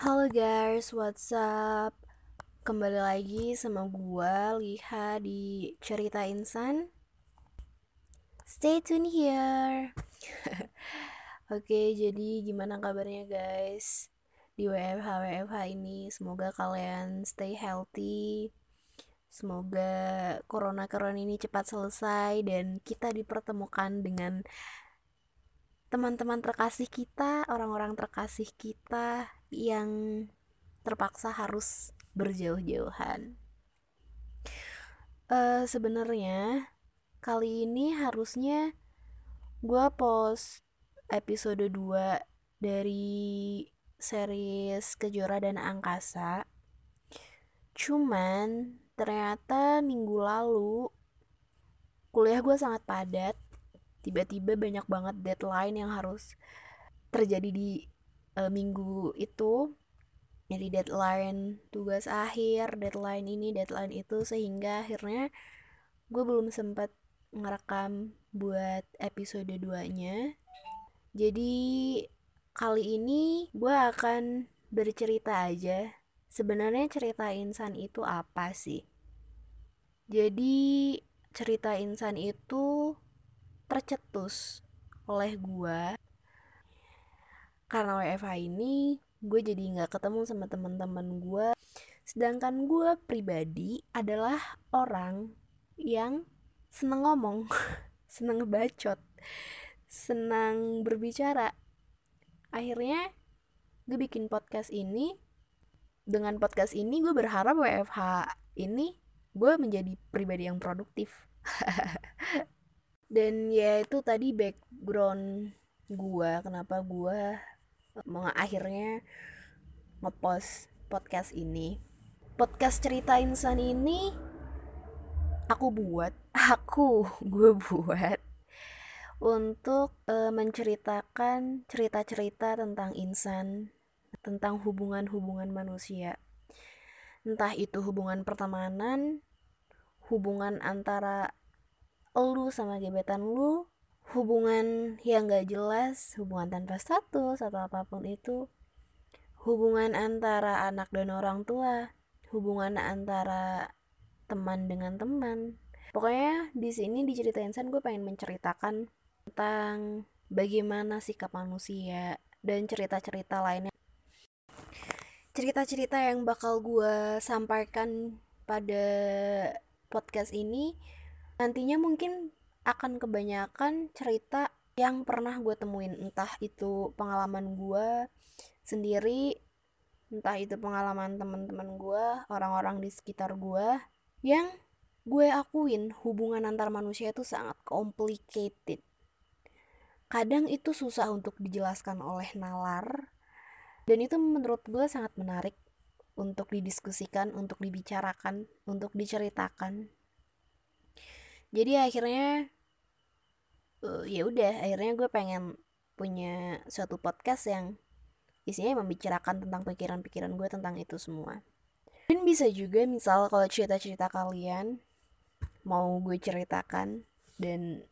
Halo guys, what's up? Kembali lagi sama gua Liha di Cerita Insan. Stay tune here. Oke, jadi gimana kabarnya guys? Di WFH WFH ini semoga kalian stay healthy. Semoga corona-corona ini cepat selesai dan kita dipertemukan dengan teman-teman terkasih kita, orang-orang terkasih kita yang terpaksa harus berjauh-jauhan. Uh, Sebenarnya kali ini harusnya gue post episode 2 dari series Kejora dan Angkasa. Cuman ternyata minggu lalu kuliah gue sangat padat tiba-tiba banyak banget deadline yang harus terjadi di uh, minggu itu. Jadi deadline tugas akhir deadline ini deadline itu sehingga akhirnya gue belum sempat ngerekam buat episode 2 nya jadi kali ini gue akan bercerita aja sebenarnya cerita insan itu apa sih? Jadi cerita insan itu tercetus oleh gue karena WFH ini gue jadi nggak ketemu sama teman-teman gue sedangkan gue pribadi adalah orang yang seneng ngomong seneng bacot senang berbicara. Akhirnya gue bikin podcast ini. Dengan podcast ini gue berharap WFH ini gue menjadi pribadi yang produktif dan ya itu tadi background gue kenapa gue mau akhirnya ngepost podcast ini. Podcast cerita insan ini aku buat aku gue buat untuk uh, menceritakan cerita-cerita tentang insan tentang hubungan-hubungan manusia. Entah itu hubungan pertemanan hubungan antara lu sama gebetan lu hubungan yang gak jelas hubungan tanpa status atau apa pun itu hubungan antara anak dan orang tua hubungan antara teman dengan teman. Pokoknya di sini diceritain san gue pengen menceritakan tentang bagaimana sikap manusia dan cerita-cerita lainnya. Cerita-cerita yang bakal gue sampaikan pada podcast ini nantinya mungkin akan kebanyakan cerita yang pernah gue temuin. Entah itu pengalaman gue sendiri entah itu pengalaman teman-teman gue orang-orang di sekitar gue yang gue akuin hubungan antar manusia itu sangat complicated. Kadang itu susah untuk dijelaskan oleh nalar dan itu menurut gue sangat menarik untuk didiskusikan, untuk dibicarakan, untuk diceritakan jadi akhirnya uh, ya udah akhirnya gue pengen punya suatu podcast yang isinya membicarakan tentang pikiran-pikiran gue tentang itu semua. Dan bisa juga misal kalau cerita-cerita kalian mau gue ceritakan dan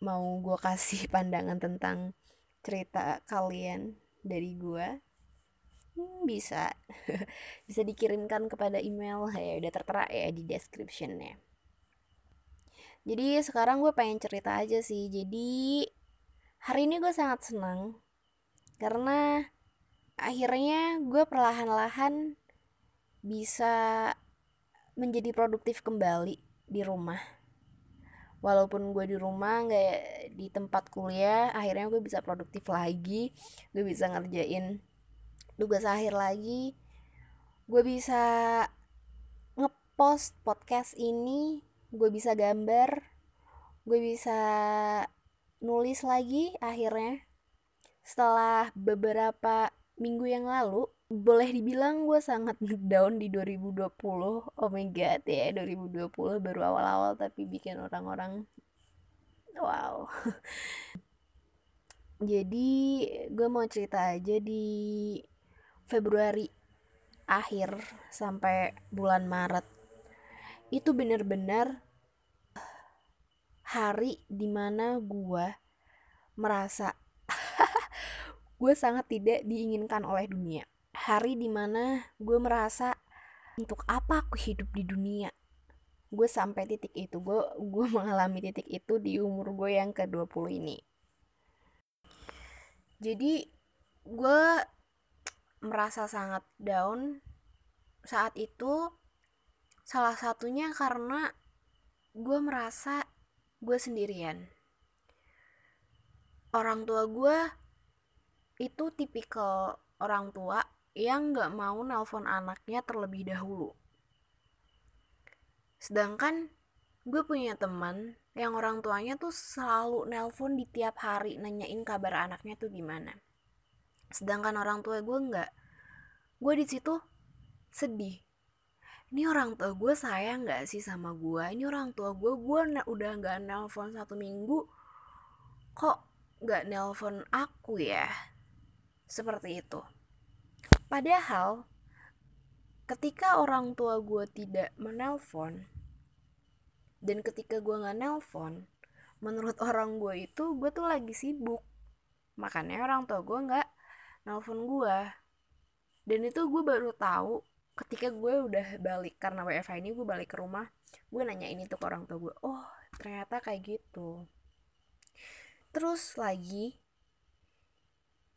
mau gue kasih pandangan tentang cerita kalian dari gue hmm, bisa. Bisa dikirimkan kepada email. Ya udah tertera ya di descriptionnya jadi sekarang gue pengen cerita aja sih. Jadi hari ini gue sangat senang karena akhirnya gue perlahan-lahan bisa menjadi produktif kembali di rumah. Walaupun gue di rumah nggak di tempat kuliah akhirnya gue bisa produktif lagi. Gue bisa ngerjain tugas akhir lagi. Gue bisa ngepost podcast ini gue bisa gambar gue bisa nulis lagi akhirnya. Setelah beberapa minggu yang lalu boleh dibilang gue sangat down di 2020 oh my god ya 2020 baru awal-awal tapi bikin orang-orang wow. Jadi gue mau cerita aja di Februari akhir sampai bulan Maret itu bener-bener hari di mana gue merasa gue sangat tidak diinginkan oleh dunia. Hari di mana gue merasa untuk apa aku hidup di dunia? Gue sampai titik itu gue gue mengalami titik itu di umur gue yang ke 20 ini. Jadi gue merasa sangat down saat itu salah satunya karena gue merasa gue sendirian orang tua gue itu tipikal orang tua yang gak mau nelpon anaknya terlebih dahulu. Sedangkan gue punya teman yang orang tuanya tuh selalu nelpon di tiap hari nanyain kabar anaknya tuh gimana. Sedangkan orang tua gue nggak. Gue di situ sedih. Ini orang tua gue sayang nggak sih sama gue? Ini orang tua gue, gue udah nggak nelpon satu minggu, kok nggak nelpon aku ya? Seperti itu. Padahal ketika orang tua gue tidak menelpon dan ketika gue nggak nelpon, menurut orang gue itu gue tuh lagi sibuk. Makanya orang tua gue nggak nelpon gue. Dan itu gue baru tahu ketika gue udah balik karena WFH ini gue balik ke rumah gue nanya ini tuh ke orang tua gue oh ternyata kayak gitu. Terus lagi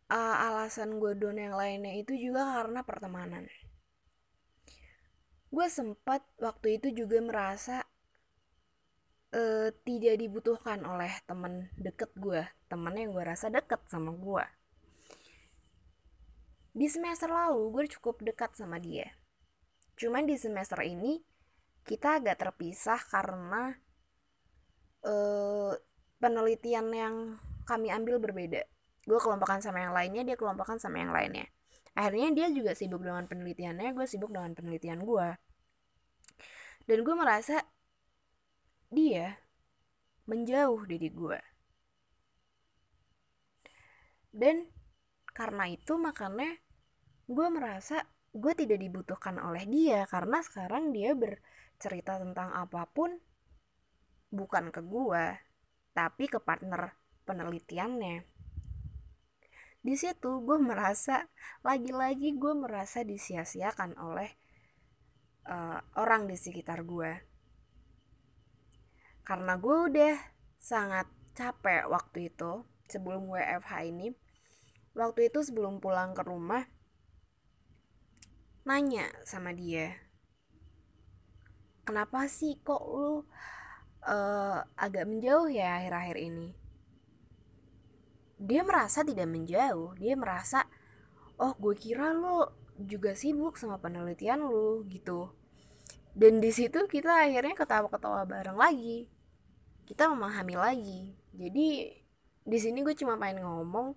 uh, alasan gue down yang lainnya itu juga karena pertemanan. Gue sempat waktu itu juga merasa uh, tidak dibutuhkan oleh temen deket gue temen yang gue rasa deket sama gue. Di semester lalu gue cukup dekat sama dia cuman di semester ini kita agak terpisah karena uh, penelitian yang kami ambil berbeda. Gue kelompokan sama yang lainnya dia kelompokan sama yang lainnya. Akhirnya dia juga sibuk dengan penelitiannya gue sibuk dengan penelitian gue dan gue merasa dia menjauh dari gue dan karena itu makanya gue merasa gue tidak dibutuhkan oleh dia karena sekarang dia bercerita tentang apa pun bukan ke gue tapi ke partner penelitiannya. Di situ gue merasa lagi-lagi gue merasa disia-siakan oleh uh, orang di sekitar gue karena gue udah sangat capek waktu itu sebelum WFH ini. Waktu itu sebelum pulang ke rumah nanya sama dia kenapa sih kok lu uh, agak menjauh ya akhir-akhir ini? Dia merasa tidak menjauh. Dia merasa oh gue kira lo juga sibuk sama penelitian lo gitu. Dan di situ kita akhirnya ketawa-ketawa bareng lagi. Kita memahami lagi. Jadi di sini gue cuma pengen ngomong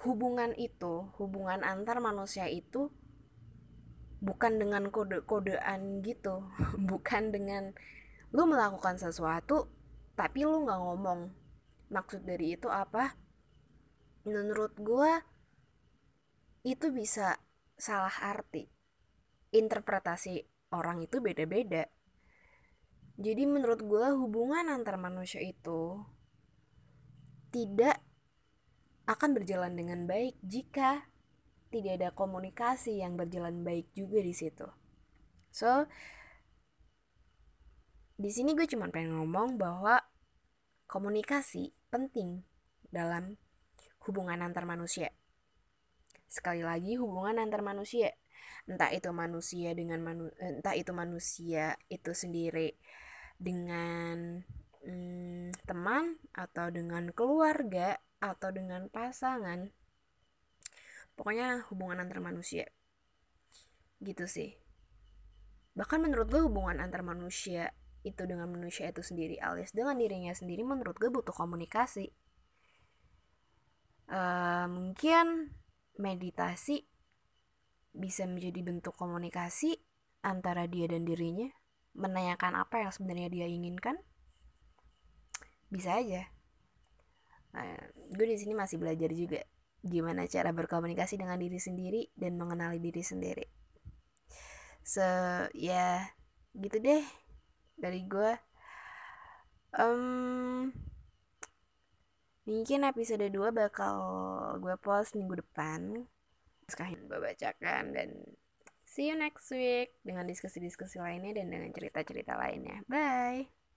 hubungan itu hubungan antar manusia itu bukan dengan kode-kodean gitu bukan dengan lu melakukan sesuatu tapi lu nggak ngomong. Maksud dari itu apa? Menurut gue itu bisa salah arti. Interpretasi orang itu beda-beda. Jadi menurut gue hubungan antar manusia itu tidak akan berjalan dengan baik jika tidak ada komunikasi yang berjalan baik juga di situ. So, di sini gue cuma pengen ngomong bahwa komunikasi penting dalam hubungan antar manusia. Sekali lagi hubungan antar manusia, entah itu manusia dengan manu entah itu manusia itu sendiri dengan hmm, teman atau dengan keluarga atau dengan pasangan. Pokoknya hubungan antar manusia. Gitu sih. Bahkan menurut gue hubungan antar manusia itu dengan manusia itu sendiri alias dengan dirinya sendiri menurut gue butuh komunikasi uh, mungkin meditasi bisa menjadi bentuk komunikasi antara dia dan dirinya menanyakan apa yang sebenarnya dia inginkan bisa aja uh, gue di sini masih belajar juga gimana cara berkomunikasi dengan diri sendiri dan mengenali diri sendiri. So ya yeah, gitu deh dari gue um, Mungkin episode 2 bakal gue post minggu depan. sekarang bacakan dan see you next week dengan diskusi-diskusi lainnya dan dengan cerita-cerita lainnya. Bye